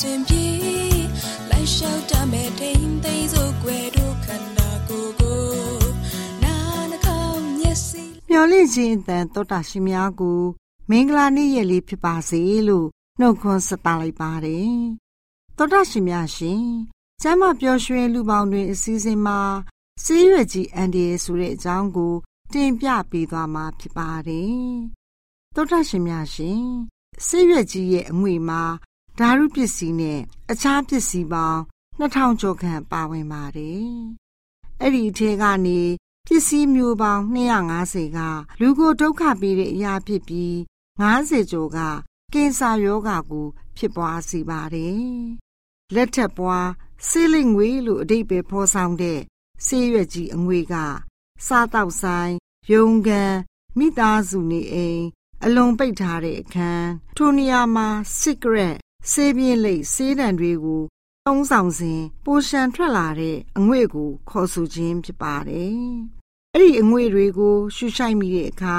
စဉ်အစဉ်ပြေလိုက်လျှောက်တမဲ့ထိန်သိမ်းစို့ွယ်တို့ခန္ဓာကိုယ်ကိုနာနှကောင်းမျက်စိမျော်လင့်ခြင်းအတန်တောတာရှင်များကိုမင်္ဂလာနေ့ရက်လေးဖြစ်ပါစေလို့နှုတ်ခွန်းဆက်တာလိုက်ပါတယ်။တောတာရှင်များရှင်ကျမ်းမပျော်ရွှင်လူပေါင်းတွင် အစည်းအဝေးမှာဆေးရွက်ကြီးအန်ဒီရဆိုတဲ့အကြောင်းကို တင်ပြပေးသွားမှာဖြစ်ပါတယ်။တောတာရှင်များရှင်ဆေးရွက်ကြီးရဲ့အငွေမှာ ဓာတုပစ္စည်းနဲ့အခြားပစ္စည်းပေါင်း2000ကျော်ခန့်ပါဝင်ပါတယ်။အဲ့ဒီအထဲကနေပစ္စည်းမျိုးပေါင်း250ကလူကိုဒုက္ခပေးတဲ့အရာဖြစ်ပြီး90ကျော်ကကင်ဆာရောဂါကို ဖြစ်ပွားစေပါတယ်။လက်ထက်ပွားဆေးလိမ်ငွေလို့အဓိပ္ပာယ်ဖော်ဆောင်တဲ့ဆေးရွက်ကြီးအငွေက စားတောက်ဆိုင်ရုံကန်မိသားစုနေအိမ်အလုံးပိတ်ထားတဲ့အခန်းထိုနေရာမှာ secret ဆေးပြင်းလိပ်ဆေးတံတွေကိုတုံးဆောင်စဉ်ပိုရှန်ထွက်လာတဲ့အငွေ့ကိုခေါ်ဆိုခြင်းဖြစ်ပါတယ်။အဲ့ဒီအငွေ့တွေကို ရှူရှိုက်မိတဲ့အခါ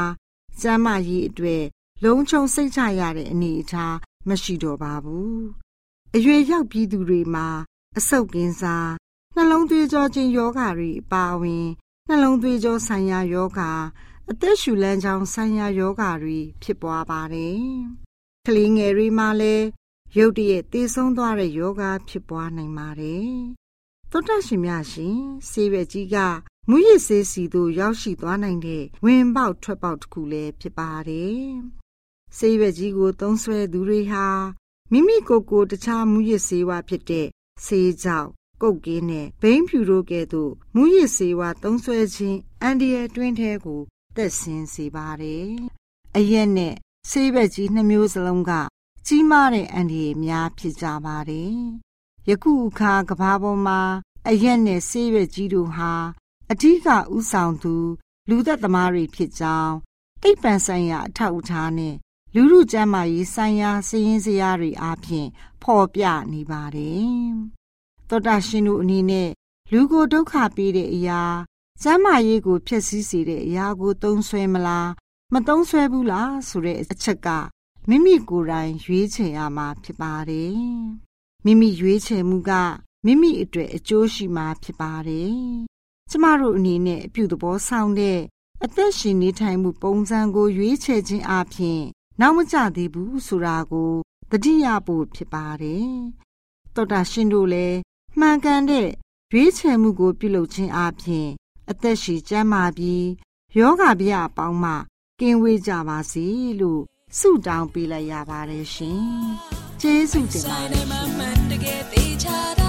ကျမ်းမာရေးအတွက်လုံးချုံစိတ်ချရတဲ့အနေအထားမရှိတော့ပါဘူး။အရွယ်ရောက်ပြီးသူတွေမှာအဆုတ်ကင်းစားနှလုံးသွေးကြောခြင်းယောဂါတွေအပါအဝင်နှလုံးသွေးကြောဆိုင်ရာယောဂါအသက်ရှူလမ်းကြောင်းဆိုင်ရာယောဂါတွေဖြစ်ပွားပါတယ်။ကလေးငယ်တွေမှာလည်း ရုတ်တရက်သေဆုံးသွားတဲ့ယောဂါဖြစ်ပွားနိုင်ပါတယ်။သောတရှင်များရှင်ဆေးရွက်ကြီးကမူရစ်ဆေးစီသို့ရောက်ရှိသွားနိုင်တဲ့ဝင်ပေါက်ထွက်ပေါက်တစ်ခုလည်းဖြစ်ပါတယ်။ဆေးရွက်ကြီးကိုသုံးဆွဲသူတွေဟာမိမိကိုယ်ကိုတခြားမူရစ်ဆေးဝါးဖြစ်တဲ့ဆေးကြောက်ကုတ်ကင်းနဲ့ဘိန်းဖြူတို့ကဲ့သို့မူရစ်ဆေးဝါးသုံးဆွဲခြင်းအန်ဒီရဲ့တွင်းထဲကိုသက်ဆင်းစေပါတယ်။အရက်နဲ့ဆေးဘက်ကြီးနှမျိုးစလုံးက ကြီးမားတဲ့အန်ဒီရဲ့များဖြစ်ကြပါတယ်။ယခုအခါကဘာပေါ်မှာအရက်နဲ့ဆေးရွက်ကြီးတို့ဟာအထူးကဥဆောင်သူ လူသက်သမားတွေဖြစ်ကြောင်းအိပ်ပန်ဆိုင်ရာအထောက်အထားနဲ့လူလူကျမ်းမာရေးဆိုင်ရာစည်ရင်းစရာတွေအားဖြင့်ဖော်ပြနေပါတယ်။သောတာရှင်တို့အနေနဲ့လူကိုဒုက္ခပေးတဲ့အရာကျမ်းမာရေးကိုဖျက်ဆီးစေတဲ့အရာကိုသုံးဆွဲမလားမသုံးဆွဲဘူးလားဆိုတဲ့အချက်က မိမိကိုယ်တိုင်ရွေးချယ်ရမှာဖြစ်ပါတယ်။မိမိရွေးချယ်မှုကမိမိအတွက်အကျိုးရှိမှာဖြစ်ပါတယ်။ကျမတို့အနေနဲ့အပြုသဘောဆောင်တဲ့အသက်ရှင်နေထိုင်မှုပုံစံကိုရွေးချယ်ခြင်းအပြင်နောက်မကျသေးဘူးဆိုတာကိုသတိရဖို့ဖြစ်ပါတယ်။တောတာရှင်တို့လည်းမှန်ကန်တဲ့ရွေးချယ်မှုကိုပြုလုပ်ခြင်းအပြင်အသက်ရှိကျန်းမာပြီးယောဂဗျအပေါင်းမှကင်းဝေးကြပါစေလို့ ဆုတောင်းပေးလိုက်ရပါတယ်ရှင်။ကျေးဇူးတင်ပါတဆိုင်ယ်မှာရှင်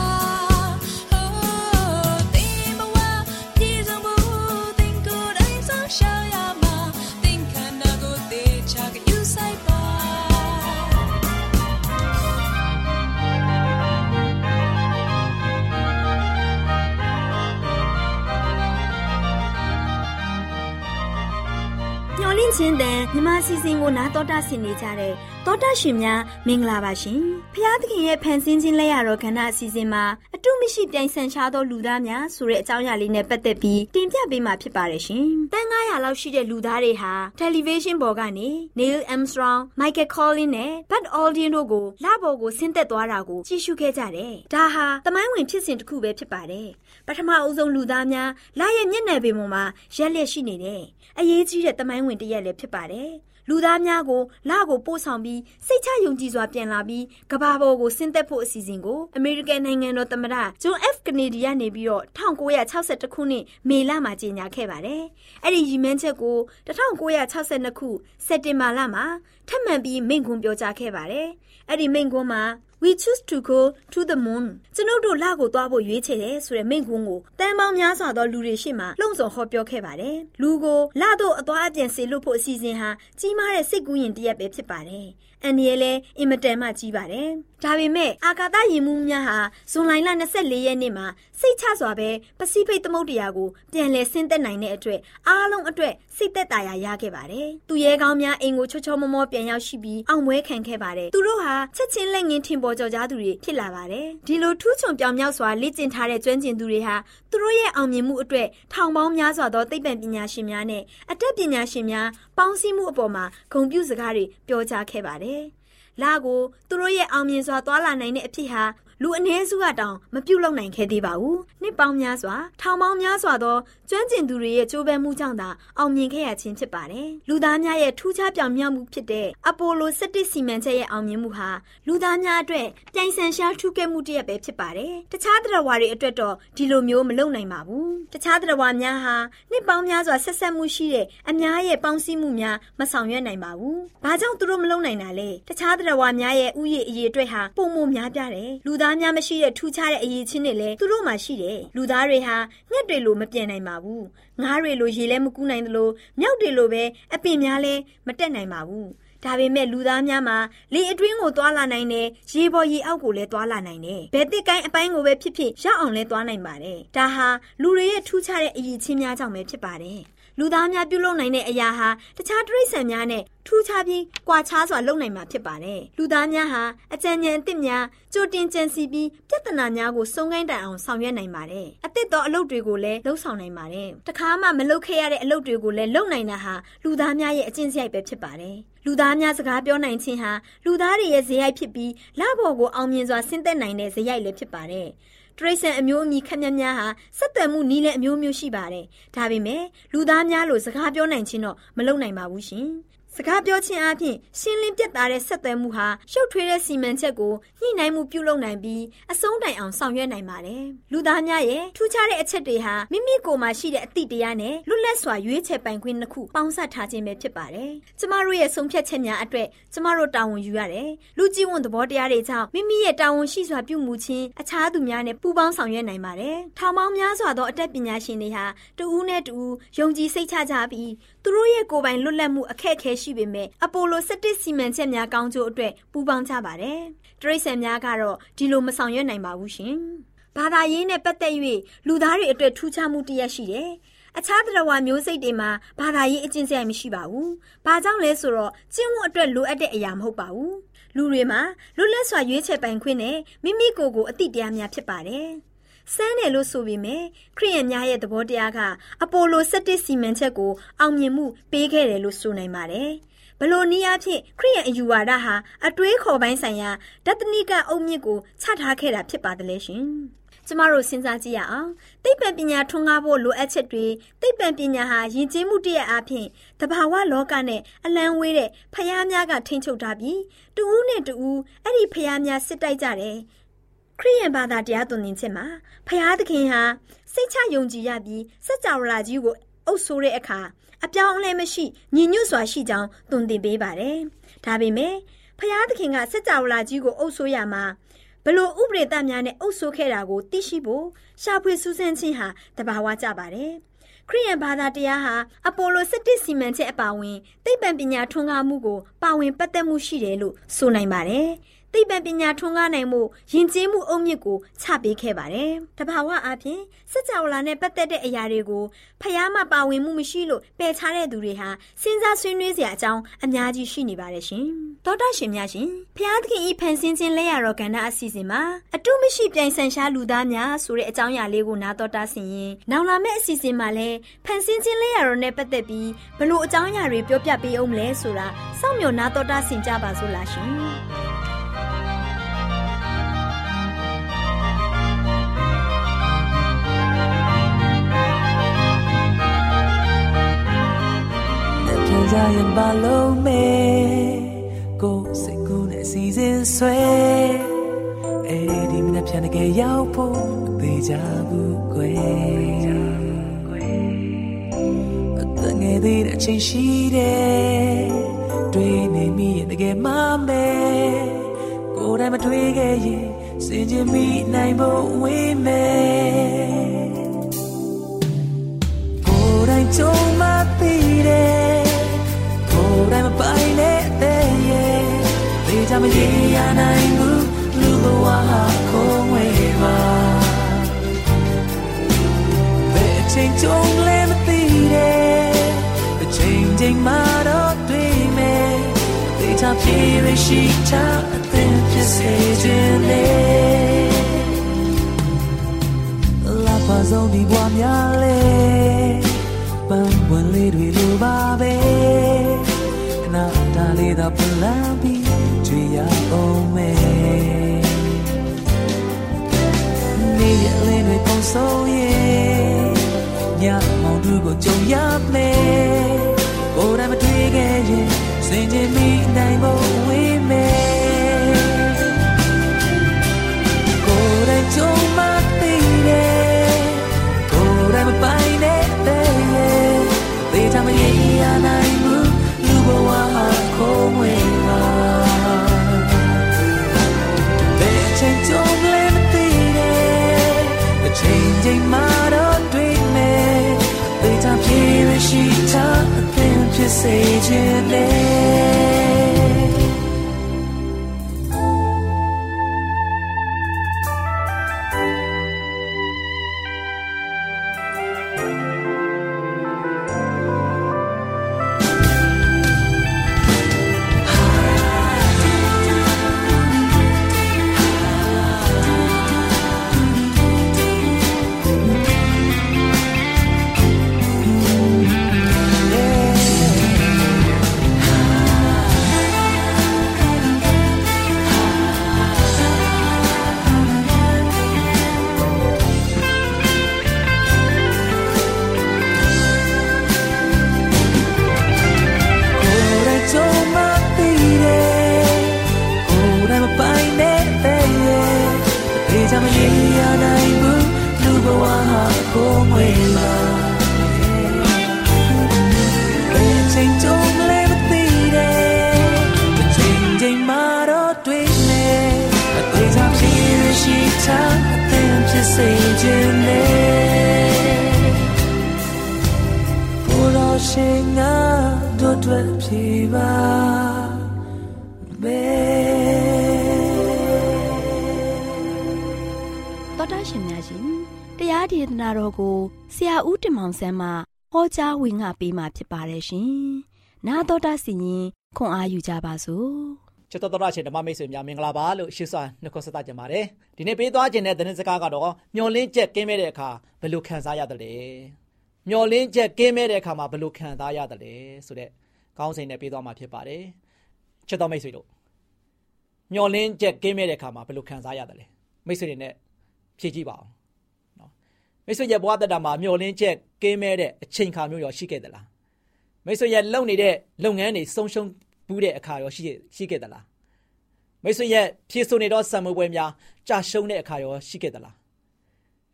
င့်င့်ချင်းတန်မြမစီစဉ်ကိုနားတော်တာဆင်နေကြတဲ့ တောတာရှင်များမင်္ဂလာပါရှင်။ဖျားသခင်ရဲ့ဖန်ဆင်းခြင်းလက်ရတော်ခန္ဓာအစီအစဉ်မှာအတုမရှိပြိုင်ဆိုင်ရှားသောလူသားများဆိုတဲ့အကြောင်းအရာလေးနဲ့ပတ်သက်ပြီးတင်ပြပေးမှာဖြစ်ပါတယ်ရှင်။တန်900လောက်ရှိတဲ့လူသားတွေဟာတယ်လီဗေးရှင်းပေါ်ကနေ Neil Armstrong, Michael Collins နဲ့ Buzz Aldrin တို့ကိုလပေါ်ကိုဆင်းသက်သွားတာကိုကြည့်ရှုခဲ့ကြတယ်။ဒါဟာသမိုင်းဝင်ဖြစ်စဉ်တစ်ခုပဲဖြစ်ပါတယ်။ပထမအဦးဆုံးလူသားများလရဲ့မျက်နှာပြင်ပေါ်မှာရက်လက်ရှိနေတယ်။အရေးကြီးတဲ့သမိုင်းဝင်တစ်ရက်လည်းဖြစ်ပါတယ်။ လူသားများကိုလကိုပို့ဆောင်ပြီးစိတ်ချယုံကြည်စွာပြန်လာပြီးကဘာပေါ်ကိုဆင်းသက်ဖို့အစီအစဉ်ကိုအမေရိကန်နိုင်ငံတော်သမ္မတဂျွန် F ကနေဒီကနေပြီးတော့1962ခုနှစ်မေလမှာကြေညာခဲ့ပါတယ်။အဲ့ဒီရည်မှန်းချက်ကို1962ခုစက်တင်ဘာလမှာထပ်မံပြီးမိန့်ခွန်းပြောကြားခဲ့ပါတယ်။အဲ့ဒီမိန့်ခွန်းမှာ We choose to go to the moon ကျွန်ုပ်တို့လကိုသွားဖို့ရွေးချယ်တယ်ဆိုတဲ့မိန့်ခွန်းကိုတန်ပေါင်းများစွာသောလူတွေရှေ့မှာလှုံ့ဆော်ဟောပြောခဲ့ပါတယ်။လူကိုလသို့အသွားအပြန်စေလွှတ်ဖို့အစီအစဉ်ဟာကြီးမားတဲ့စိတ်ကူးရင်တရက်ပဲဖြစ်ပါတယ်။အန်ဒီရဲ့လည်းအင်မတန်မှကြီးပါတယ်။ဒါပေမဲ့အာကာသယာဉ်မှူးများဟာဇွန်လ24ရက်နေ့မှာစိတ်ချစွာပဲပစိဖိတ်သမုဒ္ဒရာကိုပြန်လည်ဆင်းသက်နိုင်တဲ့အတွက်အားလုံးအတွက်စိတ်သက်သာရာရခဲ့ပါတယ်။သူရဲကောင်းများအိမ်ကိုချောချောမောမောပြန်ရောက်ရှိပြီးအောင်ပွဲခံခဲ့ပါတယ်။သူတို့ဟာချက်ချင်းလက်ငင်းထင်ပေါ်ကျော်ကြားသူတွေဖြစ်လာပါတယ်။ဒီလိုထူးချွန်ပြောင်မြောက်စွာလေ့ကျင့်ထားတဲ့ကျွမ်းကျင်သူတွေဟာသူတို့ရဲ့အောင်မြင်မှုအတွက်ထောင်ပေါင်းများစွာသောသိပ္ပံပညာရှင်များနဲ့အတတ်ပညာရှင်များပေါင်းစည်းမှုအပေါ်မှာဂုဏ်ပြုစကားတွေပြောကြားခဲ့ပါတယ်။လာကိုသူတို့ရဲ့အောင်မြင်စွာသွာလာနိုင်တဲ့အဖြစ်ဟာ လူအ ਨੇ စုကတောင်မပြုတ်လုံနိုင်ခဲ့သေးပါဘူး။နှစ်ပေါင်းများစွာထောင်ပေါင်းများစွာသောကျွမ်းကျင်သူတွေရဲ့ကြိုးပမ်းမှုကြောင့်သာအောင်မြင်ခဲ့ရခြင်းဖြစ်ပါတယ်။လူသားများရဲ့ထူးခြားပြောင်မြောက်မှုဖြစ်တဲ့အပိုလို17စီမံချက်ရဲ့အောင်မြင်မှုဟာလူသားများအတွက်ပြိုင်ဆိုင်ရှားထူးကဲမှုတစ်ရပ်ပဲဖြစ်ပါတယ်။တခြားတရားဝါတွေအတွက်တော့ဒီလိုမျိုးမလုပ်နိုင်ပါဘူး။တခြားတရားဝါများဟာနှစ်ပေါင်းများစွာဆက်ဆက်မှုရှိတဲ့အများရဲ့ပေါင်းစည်းမှုများမဆောင်ရွက်နိုင်ပါဘူး။ဘာကြောင့်သူတို့မလုပ်နိုင်တာလဲ။တခြားတရားဝါများရဲ့ဥယျာဉ်အရေးအတွက်ဟာပုံမများပြတယ်။လူသားများမရှိတဲ့ထူးခြားတဲ့အရေးချင်းတွေလည်းသူတို့မှရှိတယ်။လူသားတွေဟာငှက်တွေလိုမပြန့်နိုင်ပါဘူး။ငါးတွေလိုရေလည်းမကူးနိုင်သလိုမြောက်တွေလိုပဲအပင်များလည်းမတက်နိုင်ပါဘူး။ဒါပေမဲ့လူသားများမှာလေအတွင်းကိုသွားလာနိုင်တယ်ရေပေါ်ရေအောက်ကိုလည်းသွားလာနိုင်တယ်ဘယ်တစ်ကိုင်းအပိုင်းကိုပဲဖြစ်ဖြစ်ရောက်အောင်လည်းသွားနိုင်ပါတယ်ဒါဟာလူတွေရဲ့ထူးခြားတဲ့အရေးချင်းများကြောင့်ပဲဖြစ်ပါတယ် လူသားများပြုလုပ်နိုင်တဲ့အရာဟာတခြားတိရစ္ဆာန်များနဲ့ထူးခြားပြီးကွာခြားစွာလုပ်နိုင်မှာဖြစ်ပါတယ်။လူသားများဟာအကြံဉာဏ်အသစ်များကြိုတင်ကြံစီပြီးပြဿနာများကိုစုံကိုင်းတိုင်အောင်ဆောင်ရွက်နိုင်ပါတယ်။အသစ်သောအလုပ်တွေကိုလည်းလှုပ်ဆောင်နိုင်ပါတယ်။တခါမှမလုပ်ခဲ့ရတဲ့အလုပ်တွေကိုလည်းလုပ်နိုင်တာဟာလူသားများရဲ့အကျင့်စရိုက်ပဲဖြစ်ပါတယ်။လူသားများစကားပြောနိုင်ခြင်းဟာလူသားတွေရဲ့ဇယိုက်ဖြစ်ပြီးလဘော်ကိုအောင်မြင်စွာဆင်းသက်နိုင်တဲ့ဇယိုက်လည်းဖြစ်ပါတယ်။ တရိษံအမျိုးအမည်ခက်မြများဟာစက်သွယ်မှုနီးလည်းအမျိုးမျိုးရှိပါတယ်။ဒါပေမဲ့လူသားများလို့စကားပြောနိုင်ခြင်းတော့မလုပ်နိုင်ပါဘူးရှင်။ စကားပြောခြင်းအပြင်ရှင်းလင်းပြတ်သားတဲ့ဆက်သွယ်မှုဟာရှုပ်ထွေးတဲ့စီမံချက်ကိုညှိနှိုင်းမှုပြုလုပ်နိုင်ပြီးအဆုံးတိုင်အောင်ဆောင်ရွက်နိုင်ပါတယ်။လူသားများရဲ့ထူးခြားတဲ့အချက်တွေဟာမိမိကိုယ်မှာရှိတဲ့အသည့်တရားနဲ့လွတ်လပ်စွာရွေးချယ်ပိုင်ခွင့်တစ်ခုပေါင်းစပ်ထားခြင်းပဲဖြစ်ပါတယ်။ကျမတို့ရဲ့ဆုံးဖြတ်ချက်များအတွက်ကျမတို့တာဝန်ယူရတယ်။လူကြီးဝန်သဘောတရားတွေကြောင့်မိမိရဲ့တာဝန်ရှိစွာပြုမှုခြင်းအခြားသူများနဲ့ပူးပေါင်းဆောင်ရွက်နိုင်ပါတယ်။ထောင်ပေါင်းများစွာသောအတတ်ပညာရှင်တွေဟာတဦးနဲ့တဦးယုံကြည်စိတ်ချကြပြီး သူတို့ရဲ့ကိုယ်ပိုင်လွတ်လပ်မှုအခက်အခဲရှိပေမဲ့အပိုလို17စီမံချက်များကောင်းကျိုးအတွက်ပူးပေါင်းကြပါတယ်။တရိษံများကတော့ဒီလိုမဆောင်ရွက်နိုင်ပါဘူးရှင်။ဘာသာရေးနဲ့ပတ်သက်၍လူသားတွေအတွက်ထူးခြားမှုတစ်ရပ်ရှိတယ်။အခြားတရားဝမျိုးစိတ်တွေမှာဘာသာရေးအကျင့်စရိုက်မရှိပါဘူး။ဘာကြောင့်လဲဆိုတော့ကျင့်ဝတ်အတွက်လိုအပ်တဲ့အရာမဟုတ်ပါဘူး။လူတွေမှာလွတ်လပ်စွာရွေးချယ်ပိုင်ခွင့်နဲ့မိမိကိုယ်ကိုအတိတရားများဖြစ်ပါတယ်။ စမ်းတယ်လို့ဆိုပေမဲ့ခရိယန်များရဲ့သဘောတရားကအပိုလို17စီမံချက်ကိုအောင်မြင်မှုပေးခဲ့တယ်လို့ဆိုနိုင်ပါတယ်။ဘလို့နည်းအားဖြင့်ခရိယန်အယူဝါဒဟာအတွေးခေါ်ပိုင်းဆိုင်ရာဒသနိကအုတ်မြစ်ကိုချထားခဲ့တာဖြစ်ပါတယ်လေရှင်။ကျမတို့စဉ်းစားကြည့်ရအောင်သိပ္ပံပညာထွန်းကားဖို့လိုအပ်ချက်တွေသိပ္ပံပညာဟာယဉ်ကျေးမှုတရအဖြစ်တဘာဝလောကနဲ့အလံဝေးတဲ့ဖျားများကထိမ့်ချုပ်ထားပြီးတူဦးနဲ့တူဦးအဲ့ဒီဖျားများစစ်တိုက်ကြတယ် ခရိယန်ဘာသာတရားသွန်သင်ချက်မှာဖျားသခင်ဟာစိတ်ချယုံကြည်ရပြီးစัจ java လာကြီးကိုအုပ်ဆိုးတဲ့အခါအပြောင်းအလဲမရှိညီညွတ်စွာရှိကြောင်းသွန်သင်ပေးပါတယ်။ဒါပေမဲ့ဖျားသခင်ကစัจ java လာကြီးကိုအုပ်ဆိုးရမှာဘလို့ဥပဒေတများနဲ့အုပ်ဆိုးခဲ့တာကိုသိရှိဖို့ရှာဖွေစူးစမ်းခြင်းဟာတဘာဝကြပါတယ်။ခရိယန်ဘာသာတရားဟာအပိုလို17စီမံချက်အပါအဝင်သိပ္ပံပညာထွန်းကားမှုကိုပါဝင်ပတ်သက်မှုရှိတယ်လို့ဆိုနိုင်ပါတယ်။ သိပ္ပံပညာထွန်းကားနိုင်မှုယဉ်ကျေးမှုအုံမြစ်ကိုချပေးခဲ့ပါတယ်။တဘာဝအပြင်စัจ java လာနဲ့ပတ်သက်တဲ့အရာတွေကိုဖျားမှပါဝင်မှုမရှိလို့ပယ်ချတဲ့သူတွေဟာစဉ်းစားဆွေးနွေးစရာအကြောင်းအများကြီးရှိနေပါတယ်ရှင်။သောတာရှင်များရှင်ဖျားသခင်ဤဖန်ဆင်းခြင်းလက်ရတော်ကဏ္ဍအစီအစဉ်မှာအတုမရှိပြိုင်ဆန်ရှားလူသားများဆိုတဲ့အကြောင်းအရာလေးကိုနားတော်တာဆင်ရင်နောင်လာမယ့်အစီအစဉ်မှာလည်းဖန်ဆင်းခြင်းလက်ရတော်နဲ့ပတ်သက်ပြီးဘလို့အကြောင်းအရာတွေပြောပြပေးအောင်မလဲဆိုတာစောင့်မျှော်နားတော်တာဆင်ကြပါစို့လားရှင် ကြရင်ပါလုံးမဲကိုစိတ်ကူးနဲ့စီစဉ်ဆွဲအဲ့ဒီမနေ့ပြန်တကယ်ရောက်ဖို့သေးကြဘူးကွယ်အတငယ်သေးတဲ့အချိန်ရှိတယ်တွေ့နေမိရင်တကယ်မမဲကိုယ်တိုင်မတွေ့ခဲ့ရင်စင်ကြင်မိနိုင်ဖို့ဝေးမယ်ကိုယ်တိုင်ကြုံမသိတယ်ကိုယ် တိုင်မပိုင်တဲ့ရဲ့ဒေကြမရေရနိုင်ဘူးလူဘဝဟာခုံးဝေးပါဘယ်အချိန်ကြုံလဲမသိတဲ့အချိန်ချိန်မှာတော့တွေ့မယ်ဒေကြပြေရရှိချအသင်ဖြစ်စေခြင်းလေလာပါဆုံးဒီဘဝများလေ ဒါ စ်စေခြင်းလေ ဖြေပါမေ သောတာရှင်များရှင်တရားဒေသနာတော်ကိုဆရာဦးတင်မောင်ဆန်းမှဟောကြားဝင်ငါပေးมาဖြစ်ပါတယ်ရှင်။나သောတာစီရင်ခွန်အားယူကြပါစို့။ ချစ်တော်တော်ရှင်ဓမ္မမိတ်ဆွေများမင်္ဂလာပါလို့ရှေ့စွာနှုတ်ခွန်းဆက်သကြပါတယ်ဒီနေ့ပေးသွားခြင်းတဲ့သတင်းစကားကတော့မျောလင်းချက်ကင်းမဲ့တဲ့အခါဘယ်လိုခံစားရတယ်လဲမျောလင်းချက်ကင်းမဲ့တဲ့အခါမှာဘယ်လိုခံစားရတယ်လဲဆိုတဲ့ ကောင်းစဉ်နဲ့ပေးသွားမှာဖြစ်ပါတယ်ချစ်တော်မိတ်ဆွေတို့မျောလင်းချက်ကင်းမဲ့တဲ့အခါမှာဘယ်လိုခံစားရတယ်လဲမိတ်ဆွေတွေနဲ့ဖြည့်ကြည့်ပါအောင်နော်မိတ်ဆွေရဲ့ဘဝတတမှာမျောလင်းချက်ကင်းမဲ့တဲ့အချိန်ခါမျိုးရောရှိခဲ့သလားမိတ်ဆွေရဲ့လုပ်နေတဲ့လုပ်ငန်းတွေဆုံးရှုံးဘူးတဲ့အခါရောရှိရှိခဲ့သလားမိတ်ဆွေရဲ့ဖြည့်ဆို့နေတော့ဆံမွေးပွဲများကြာရှုံးတဲ့အခါရောရှိခဲ့သလား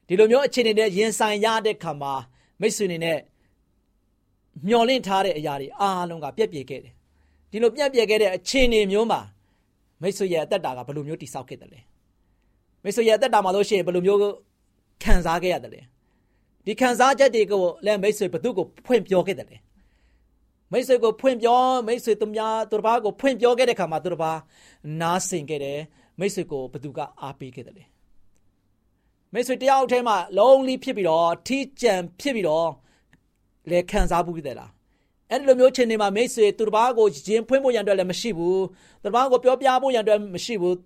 ဒီလိုမျိုးအခြေအနေနဲ့ရင်ဆိုင်ရတဲ့ခါမှာမိတ်ဆွေနေနဲ့ မျောလင့်ထားတဲ့အရာတွေအားလုံးကပြက်ပြယ်ခဲ့တယ်ဒီလိုပြက်ပြယ်ခဲ့တဲ့အခြေအနေမျိုးမှာမိတ်ဆွေရဲ့အသက်တာကဘယ်လိုမျိုးတိဆောက်ခဲ့တယ်လဲမိတ်ဆွေရဲ့အသက်တာမှာလို့ရှိရင်ဘယ်လိုမျိုးခံစားခဲ့ရတယ်လဲဒီခံစားချက်တွေကိုလည်းမိတ်ဆွေဘသူ့ကိုဖွင့်ပြောခဲ့တယ်လဲမမိတ်ဆွေကိုဖွင့်ပြောမိတ်ဆွေသူများသူတစ်ပါးကိုဖွင့်ပြောခဲ့တဲ့ခါမှာသူတစ်ပါးနားဆင်ခဲ့တယ်မိတ်ဆွေကိုဘသူကအားပေးခဲ့တယ်လေမိတ်ဆွေတယောက်ထဲမှာလုံးလီဖြစ်ပြီးတော့ထီးကြံဖြစ်ပြီးတော့ လေခံစားမှုဖြစ်တယ်လားအဲ့ဒီလိုမျိုးချိန်တွေမှာမိတ်ဆွေသူတစ်ပါးကိုရင်ဖွင့်ဖို့ရန်အတွက်လည်းမရှိဘူးသူတစ်ပါးကိုပြောပြဖို့ရန်အတွက်မရှိဘူး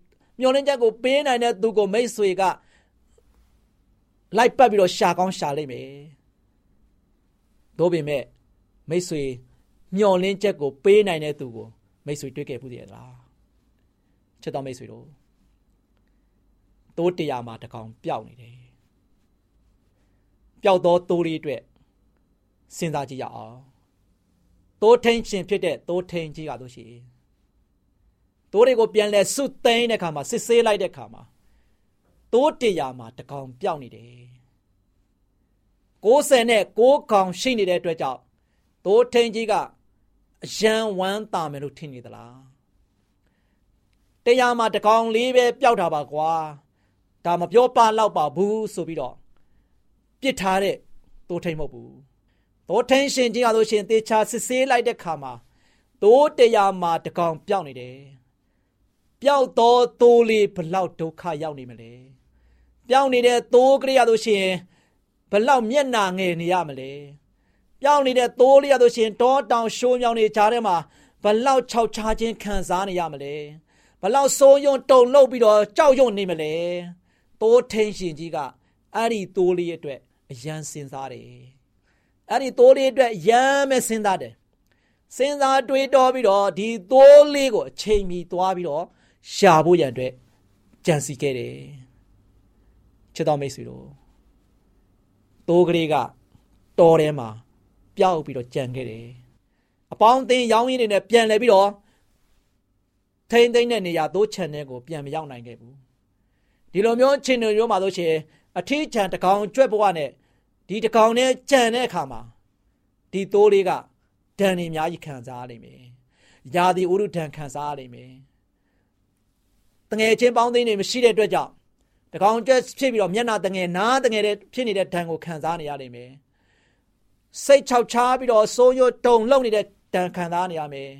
မျောလင်းချက်ကိုပေးနိုင်တဲ့သူကိုမိတ်ဆွေကလိုက်ပတ်ပြီးတော့ရှာကောင်းရှာလိုက်မယ်။တို့ပေမဲ့မိတ်ဆွေမျောလင်းချက်ကိုပေးနိုင်တဲ့သူကိုမိတ်ဆွေတွေ့ခဲ့ဘူးတည်းလား။ချစ်တော်မိတ်ဆွေတို့တိုးတရားမှာတကောင်ပျောက်နေတယ်။ပျောက်သောတိုးလေးအတွက် စဉ်းစားကြည့်ရအောင်။တိုးထင်းရှင်ဖြစ်တဲ့တိုးထင်းကြီးကတို့ရှိတိုးတွေကိုပြန်လဲစွတ်သိမ်းတဲ့ခါမှာစစ်ဆေးလိုက်တဲ့ခါမှာတိုးတရားမှာတကောင်ပျောက်နေတယ်60နဲ့6ကောင်ရှိနေတဲ့အတွက်ကြောင့်တိုးထင်းကြီးကအယံဝမ်းတာမယ်လို့ထင်နေသလားတရားမှာတကောင်လေးပဲပျောက်တာပါကွာဒါမပြောပါတော့ပါဘူးဆိုပြီးတော့ပြစ်ထားတဲ့တိုးထင်းမဟုတ်ဘူး တိုးထင်းရှင်ကြီးကဆိုရှင်တေချာစစ်ဆေးလိုက်တဲ့ခါမှာတိုးတရားမှာတကောင်ပျောက်နေတယ်ပျောက်တော့တိုးလေးဘလောက်ဒုက္ခရောက်နေမလဲပျောက်နေတဲ့သိုးကလေးရလို့ရှိရင်ဘလောက်မျက်နာငယ်နေရမလဲပျောက်နေတဲ့သိုးလေးရလို့ရှိရင်တောတောင်ရှိုးမြောင်နေကြားထဲမှာဘလောက်ခြောက်ခြားခြင်းခံစားနေရမလဲဘလောက်စိုးရုံတုန်လှုပ်ပြီးတော့ကြောက်ရွံ့နေမလဲသိုးထင်းရှင်ကြီးကအဲ့ဒီသိုးလေးအတွက်အယံစဉ်းစားတယ် အဲ့ဒီသိုးလေးအတွက်ရမ်းမဲ့စဉ်းစားတယ်စဉ်းစားတွေးတောပြီးတော့ဒီသိုးလေးကိုအချိန်မီသွားပြီးတော့ရှာဖို့ရန်အတွက်ကြံစီခဲ့တယ်ချစ်တော်မိတ်ဆွေတို့တိုးကလေးကတော်ထဲမှာပျောက်ပြီးတော့ကြံခဲ့တယ်အပေါင်းအသင်းရောင်းရင်းတွေနဲ့ပြန်လဲပြီးတော့ထိမ့်သိမ့်တဲ့နေရာသိုးချန်တဲ့ကိုပြန်မရောက်နိုင်ခဲ့ဘူးဒီလိုမျိုးချင်းတွေမျိုးမှာဆိုရှင်အထီးချန်တကောင်ကြွက်ဘဝနဲ့ ဒီတကောင်နဲ့ကြံတဲ့အခါမှာဒီသိုးလေးကဒဏ်နေအများကြီးခံစားရလိမ့်မယ်။ယာဒီဥရုဒဏ်ခံစားရလိမ့်မယ်။တငယ်ချင်းပေါင်းသိန်းတွေမရှိတဲ့အတွက်ကြောင့်တကောင်ကျက်ဖြစ်ပြီးတော့မျက်နာတငယ်နားတငယ်တဲ့ဖြစ်နေတဲ့ဒဏ်ကိုခံစားနေရနိုင်မယ်စိတ်ချောက်ချားပြီးတော့စိုးရွတုံလုံနေတဲ့ဒဏ်ခံစားနေရမယ်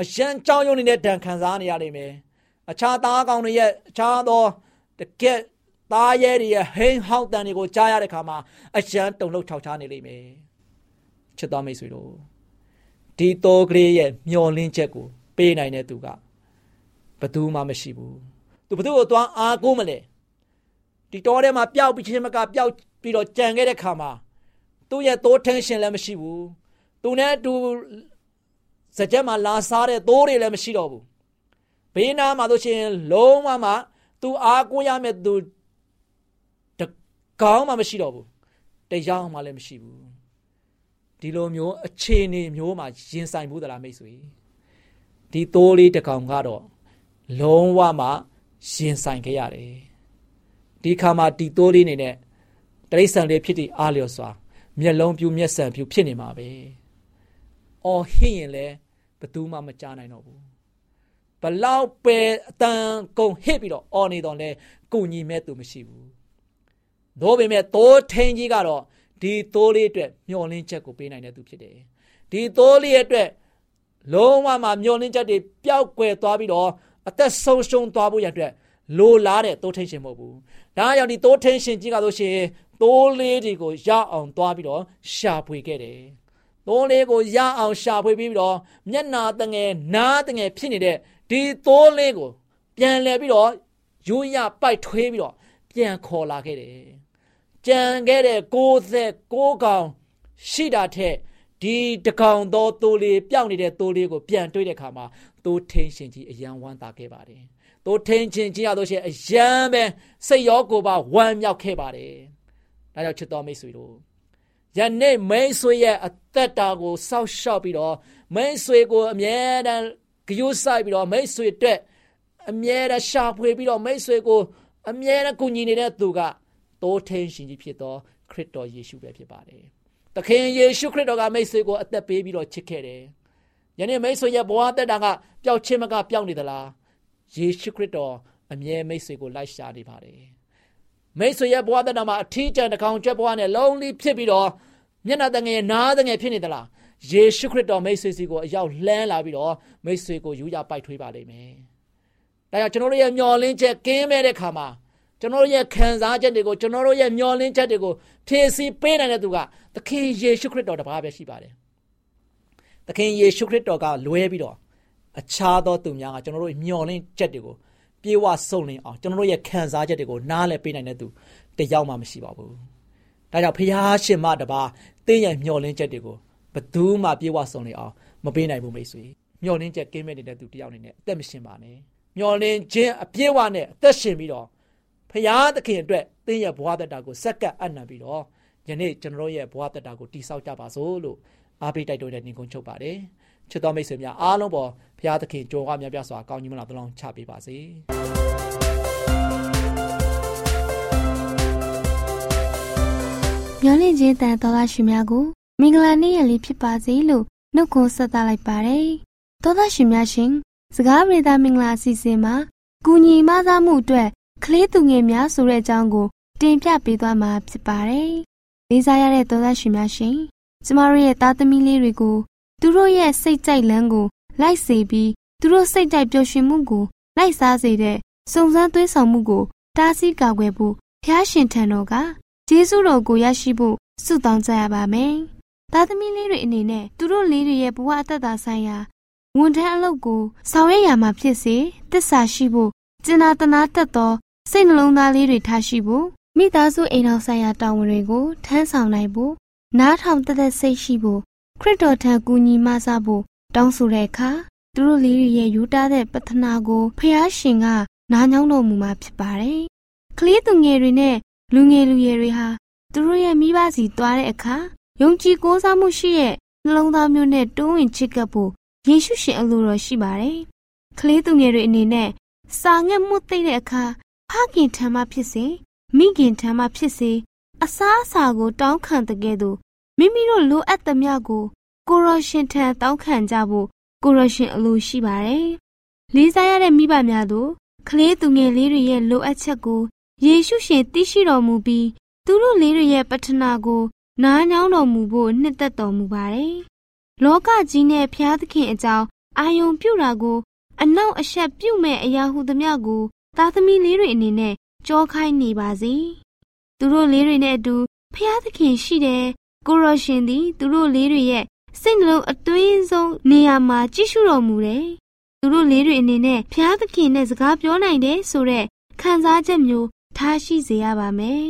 အရန်ကြောင်းရုံနေတဲ့ဒဏ်ခံစားနေရနိုင်မယ်အခြားသားကောင်တွေရဲ့အခြားသောတကက် သားရဲတွေရဲ့ဟိန်းဟောက်တန်တွေကိုကြားရတဲ့ခါမှာအရန်တုံလုံချောက်ချားနေလိမ့်မယ်ချစ်တော်မိတ်ဆွေတို့ဒီတော်ကလေးရဲ့မျောလင်းချက်ကိုပေးနိုင်တဲ့သူကဘယ်သူမှမရှိဘူးသူဘယ်သူ့ကိုသွားအားကိုးမလဲဒီတောထဲမှာပျောက်ပြီးချင်းမကပျောက်ပြီးတော့ကြံခဲ့တဲ့ခါမှာသူ့ရဲ့သိုးထင်းရှင်လည်းမရှိဘူးသူနဲ့အတူစကြက်မှာလာစားတဲ့သိုးတွေလည်းမရှိတော့ဘူးဘေးနားမှာဆိုရှင်လုံးဝမှသူအားကိုးရမယ့်သူတ ကောင်းမှမရှိတော့ဘူးတရားမှလည်းမရှိဘူးဒီလိုမျိုးအခြေအနေမျိုးမှာရင်ဆိုင်ဘူးသလားမိတ်ဆွေဒီသိုးလေးတကောင်ကတော့လုံးဝမှရင်ဆိုင်ခဲ့ရတယ်ဒီခါမှာဒီတိုးလေးနေနဲ့တရိษံလေးဖြစ်တည်အားလျော်စွာမျက်လုံးပြူမျက်စံပြူဖြစ်နေမှာပဲ။အော်ဟင်းရင်လည်းဘသူမှမကြားနိုင်တော့ဘူး။ဘလောက်ပဲအတန်ကုန်ဟစ်ပြီးတော့အော်နေတော့လဲကုညီမဲ့သူမရှိဘူး။ သို့ပေမဲ့တိုးထင်းကြီးကတော့ဒီတိုးလေးအတွက်မျောလင်းချက်ကိုပေးနိုင်တဲ့သူဖြစ်တယ်။ဒီတိုးလေးအတွက်လုံးဝမှမျောလင်းချက်တွေပျောက်ကွယ်သွားပြီးတော့အသက်ဆုံးရှုံးသွားဖို့ရတဲ့လိုလားတဲ့တိုးထင်းရှင်မဟုတ်ဘူးဒါကြောင့်ဒီတိုးထင်းရှင်ကြီးကဆိုရှင်တိုးလေးတွေကိုရအောင်သွားပြီးတော့ရှာဖွေခဲ့တယ်တိုးလေးကိုရအောင်ရှာဖွေပြီးတော့မျက်နာတငယ်နားတငယ်ဖြစ်နေတဲ့ဒီတိုးလေးကို ပြန်လဲပြီးတော့ရိုးရပိုက်ထွေးပြီးတော့ပြန်ခေါ်လာခဲ့တယ် ကြံခဲ့တဲ့69ကောင်ရှိတာထက်ဒီတကောင်သောတိုးလေးပျောက်နေတဲ့တိုးလေးကိုပြန်တွေးတဲ့အခါမှာတိုးထင်းရှင်ကြီးအယံဝမ်းသာခဲ့ပါတယ်တို့ထင်းချင်းချင်းရတော့ရှင်အယံပဲစိတ်ရောကိုယ်ပါဝမ်းမြောက်ခဲ့ပါတယ်။ဒါကြောင့်ချစ်တော်မိတ်ဆွေတို့ယနေ့မိတ်ဆွေရဲ့အသက်တာကိုစောက်ရှောက်ပြီးတော့မိတ်ဆွေကိုအမြဲတမ်းကြိုးဆိုင်ပြီးတော့မိတ်ဆွေအတွက်အမြဲတမ်းရှာဖွေပြီးတော့မိတ်ဆွေကိုအမြဲတမ်းကူညီနေတဲ့သူက တိုးထင်းရှင်ကြီးဖြစ်သောခရစ်တော်ယေရှုပဲဖြစ်ပါတယ်။သခင်ယေရှုခရစ်တော်ကမိတ်ဆွေကိုအသက်ပေးပြီးတော့ချစ်ခဲ့တယ်။ယနေ့မိတ်ဆွေရဲ့ဘဝတက်တာကပျောက်ခြင်းမကပျောက်နေသလား။ယေရှုခရစ်တော်အမြဲမိတ်ဆွေကိုလိုက်ရှာနေပါတယ်မိတ်ဆွေရဲ့ဘဝတနာမှာအထီးကျန်တစ်ကောင်ကြွက်ဘဝနဲ့လုံးလေးဖြစ်ပြီးတော့မျက်နှာတငယ်နားတငယ်ဖြစ်နေသလားယေရှုခရစ်တော်မိတ်ဆွေစီကိုအရောက်လှမ်းလာပြီးတော့မိတ်ဆွေကိုယူရပိုက်ထွေးပါလိမ့်မယ်။ဒါကြောင့်ကျွန်တော်တို့ရဲ့မျှော်လင့်ချက်ကင်းမဲ့တဲ့ခါမှာ ကျွန်တော်တို့ရဲ့ခံစားချက်တွေကိုကျွန်တော်တို့ရဲ့မျှော်လင့်ချက်တွေကိုဖြည့်ဆည်းပေးနိုင်တဲ့သူကသခင်ယေရှုခရစ်တော်တပါးပဲရှိပါတယ်။သခင်ယေရှုခရစ်တော်ကလွဲပြီးတော့အခြားသောသူများကကျွန်တော်တို့မျှော်လင့်ချက်တွေကိုပြေဝဆုံလင်အောင်ကျွန်တော်တို့ရဲ့ခံစားချက်တွေကိုနားလည်ပေးနိုင်တဲ့သူတယောက်မှမရှိပါဘူး။ဒါကြောင့်ဖျားရှင်မတပါးတင်းရဲ့မျှော်လင့်ချက်တွေကိုဘသူမှပြေဝဆုံလင်အောင်မပေးနိုင်ဘူးမိတ်ဆွေ။မျှော်လင့်ချက်ကင်းမဲ့နေတဲ့သူတယောက်အနေနဲ့အသက်မရှင်ပါနဲ့။မျှော်လင့်ခြင်းအပြည့်ဝနဲ့အသက်ရှင်ပြီးတော့ ဖျားသခင်အတွက်တင်းရဲ့ဘဝတက်တာကိုစက္ကပ်အံ့နံပြီးတော့ယနေ့ကျွန်တော်ရဲ့ဘဝတက်တာကိုတိဆောက်ကြပါစို့လို့အားပေးတိုက်တွန်းတဲ့ညီကုန်းချုပ်ပါတယ်ချစ်တော်မိတ်ဆွေများအားလုံးပေါ်ဘုရားသခင်ကြိုးဝါများပြစွာကောင်းကြီးမလားတလုံးချပေးပါစေမျောလင့်ခြင်းတန်တော်သားရှင်များကိုမင်္ဂလာနေ့ရက်လေးဖြစ်ပါစေလို့နှုတ်ခွန်းဆက်သလိုက်ပါတယ်တော်သားရှင်များရှင်စကားပြေတာမင်္ဂလာအစီအစဉ်မှာကုညီမသားမှုအတွက် ကလေးသူငယ်များဆိုတဲ့အကြောင်းကို တင်ပြပေးသွားမှာဖြစ်ပါတယ်လေးစားရတဲ့တော်သားရှင်များရှင်ကျမတို့ရဲ့သားသမီးလေးတွေကိုသူတို့ရဲ့စိတ်ကြိုက်လန်းကို လိုက်စေပြီးသူတို့စိတ်ကြိုက်ပျော်ရွှင်မှုကို လိုက်စားစေတဲ့စုံစမ်းသွေးဆောင်မှုကိုတားဆီးကာကွယ်ဖို့ဖျားရှင်ထံတော်ကဂျေဇုတော်ကိုရရှိဖို့ဆုတောင်းကြရပါမယ်။သားသမီးလေးတွေအနေနဲ့သူတို့လေးတွေရဲ့ဘဝအသက်တာဆိုင်ရာဝန်ထမ်းအလုပ်ကိုဆောင်ရွက်ရမှာဖြစ်စေတစ္ဆာရှိဖို့ကျင်နာတနာတတ်သော စိတ်နှလုံးသားလေးတွေထားရှိဖို့မိသားစုအိမ်တော်ဆိုင်ရာတာဝန်တွေကိုထမ်းဆောင်နိုင်ဖို့နားထောင်တသက်စိတ်ရှိဖို့ခရစ်တော်ထံကူညီမဆဖို့တောင်းဆိုတဲ့အခါသူတို့လေးတွေရဲ့ယူတာတဲ့ပတနာကိုဖះရှင်ကနားညောင်းတော်မူမှာဖြစ်ပါတယ်။ကလေးသူငယ်တွေနဲ့လူငယ်လူရွယ်တွေဟာသူတို့ရဲ့မိဘစီသွားတဲ့အခါယုံကြည်ကိုးစားမှုရှိတဲ့နှလုံးသားမျိုးနဲ့တွန်းဝင်ချစ်ကပ်ဖို့ယေရှုရှင်အလိုတော်ရှိပါတယ်။ကလေးသူငယ်တွေအနေနဲ့စာငတ်မှုသိတဲ့အခါ ဖခင်ထံမှဖြစ်စေမိခင်ထံမှဖြစ်စေအစားအစာကိုတောင်းခံတဲ့ကဲ့သို့မိမိတို့လိုအပ်သမျှကိုကိုရရှင်ထံတောင်းခံကြဖို့ကိုရရှင်အလိုရှိပါတယ်။လေးစားရတဲ့မိဘများတို့ကလေးသူငယ်လေးတွေရဲ့လိုအပ်ချက်ကိုယေရှုရှင်သိရှိတော်မူပြီးသူတို့လေးတွေရဲ့ပတ္ထနာကိုနားညောင်းတော်မူဖို့နှစ်သက်တော်မူပါတယ်။လောကကြီးနဲ့ဖျားသခင်အကြောင်းအာယုံပြုတာကို အနောက်အရှက်ပြုမဲ့အရာဟုသမျှကို သားသမီးလေးတွေအနေနဲ့ကြောခိုင်းနေပါစေ။သူတို့လေးတွေနဲ့အတူဖျားသခင်ရှိတယ်ကိုရရှင်သည် သူတို့လေးတွေရဲ့စိတ်နှလုံးအတွင်းဆုံးနေရာမှာကြည့်ရှုတော်မူတယ်။သူတို့လေးတွေအနေနဲ့ဖျားသခင်နဲ့စကားပြောနိုင်တယ်ဆိုတဲ့ခံစားချက်မျိုးထားရှိစေရပါမယ်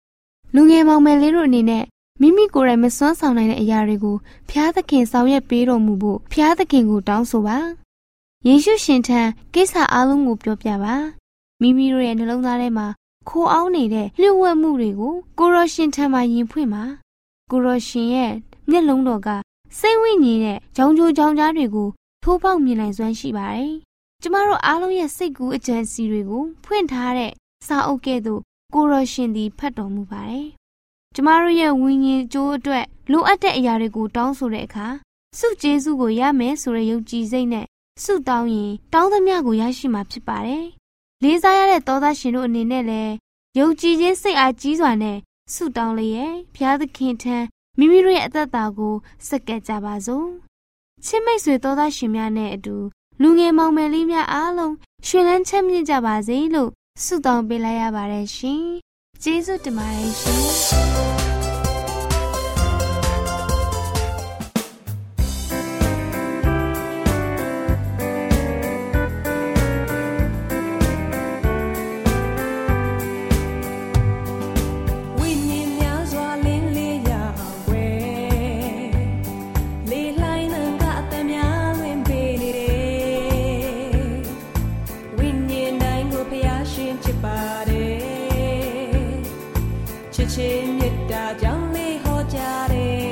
။လူငယ်မောင်မယ်လေးတို့အနေနဲ့မိမိကိုယ်တိုင်မစွမ်းဆောင်နိုင်တဲ့အရာတွေကိုဖျားသခင်ဆောင်ရွက်ပေးတော်မူဖို့ဖျားသခင်ကိုတောင်းဆိုပါ။ယေရှုရှင်ထံကိစ္စအလုံးကိုပြောပြပါ။ မိမိတို့ရဲ့နှလုံးသားထဲမှာခိုးအောင်နေတဲ့လျှို့ဝှက်မှုတွေကိုကိုရရှင်ထံမှာယင်ဖွင့်ပါကိုရရှင်ရဲ့မျက်လုံးတော်ကစိတ်ဝိညာဉ်နဲ့ကြောင်ကြိုကြောင်ကြားတွေကိုထိုးပေါက်မြင်နိုင်စွမ်းရှိပါတယ်။ကျမတို့အားလုံးရဲ့စိတ်ကူးအကြံစီတွေကိုဖွင့်ထားတဲ့စာအုပ်ကဲ့သို့ကိုရရှင်သည်ဖတ်တော်မူပါတယ်။ကျမတို့ရဲ့ဝိညာဉ်ကြိုးအတွက်လိုအပ်တဲ့အရာတွေကိုတောင်းဆိုတဲ့အခါစုကျေးဇူးကိုရမယ်ဆိုတဲ့ယုံကြည်စိတ်နဲ့စုတောင်းရင်တောင်းသမျှကိုရရှိမှာဖြစ်ပါတယ်။ လေးစားရတဲ့သောသားရှင်တို့အနေနဲ့လည်းယုံကြည်ခြင်းစိတ်အားကြီးစွာနဲ့ဆုတောင်းလျက်ဘုရားသခင်ထံမိမိတို့ရဲ့အသက်တာကိုစက္ကပ်ကြပါစို့ချစ်မိတ်ဆွေသောသားရှင်များနဲ့အတူလူငယ်မောင်မယ်လေးများအားလုံးရှင်လန်းချမ်းမြေ့ကြပါစေလို့ဆုတောင်းပေးလိုက်ရပါတယ်ရှင်ကျေးဇူးတင်ပါတယ်ရှင် မေတ္တာကြောင့်လေးဟောကြားတယ်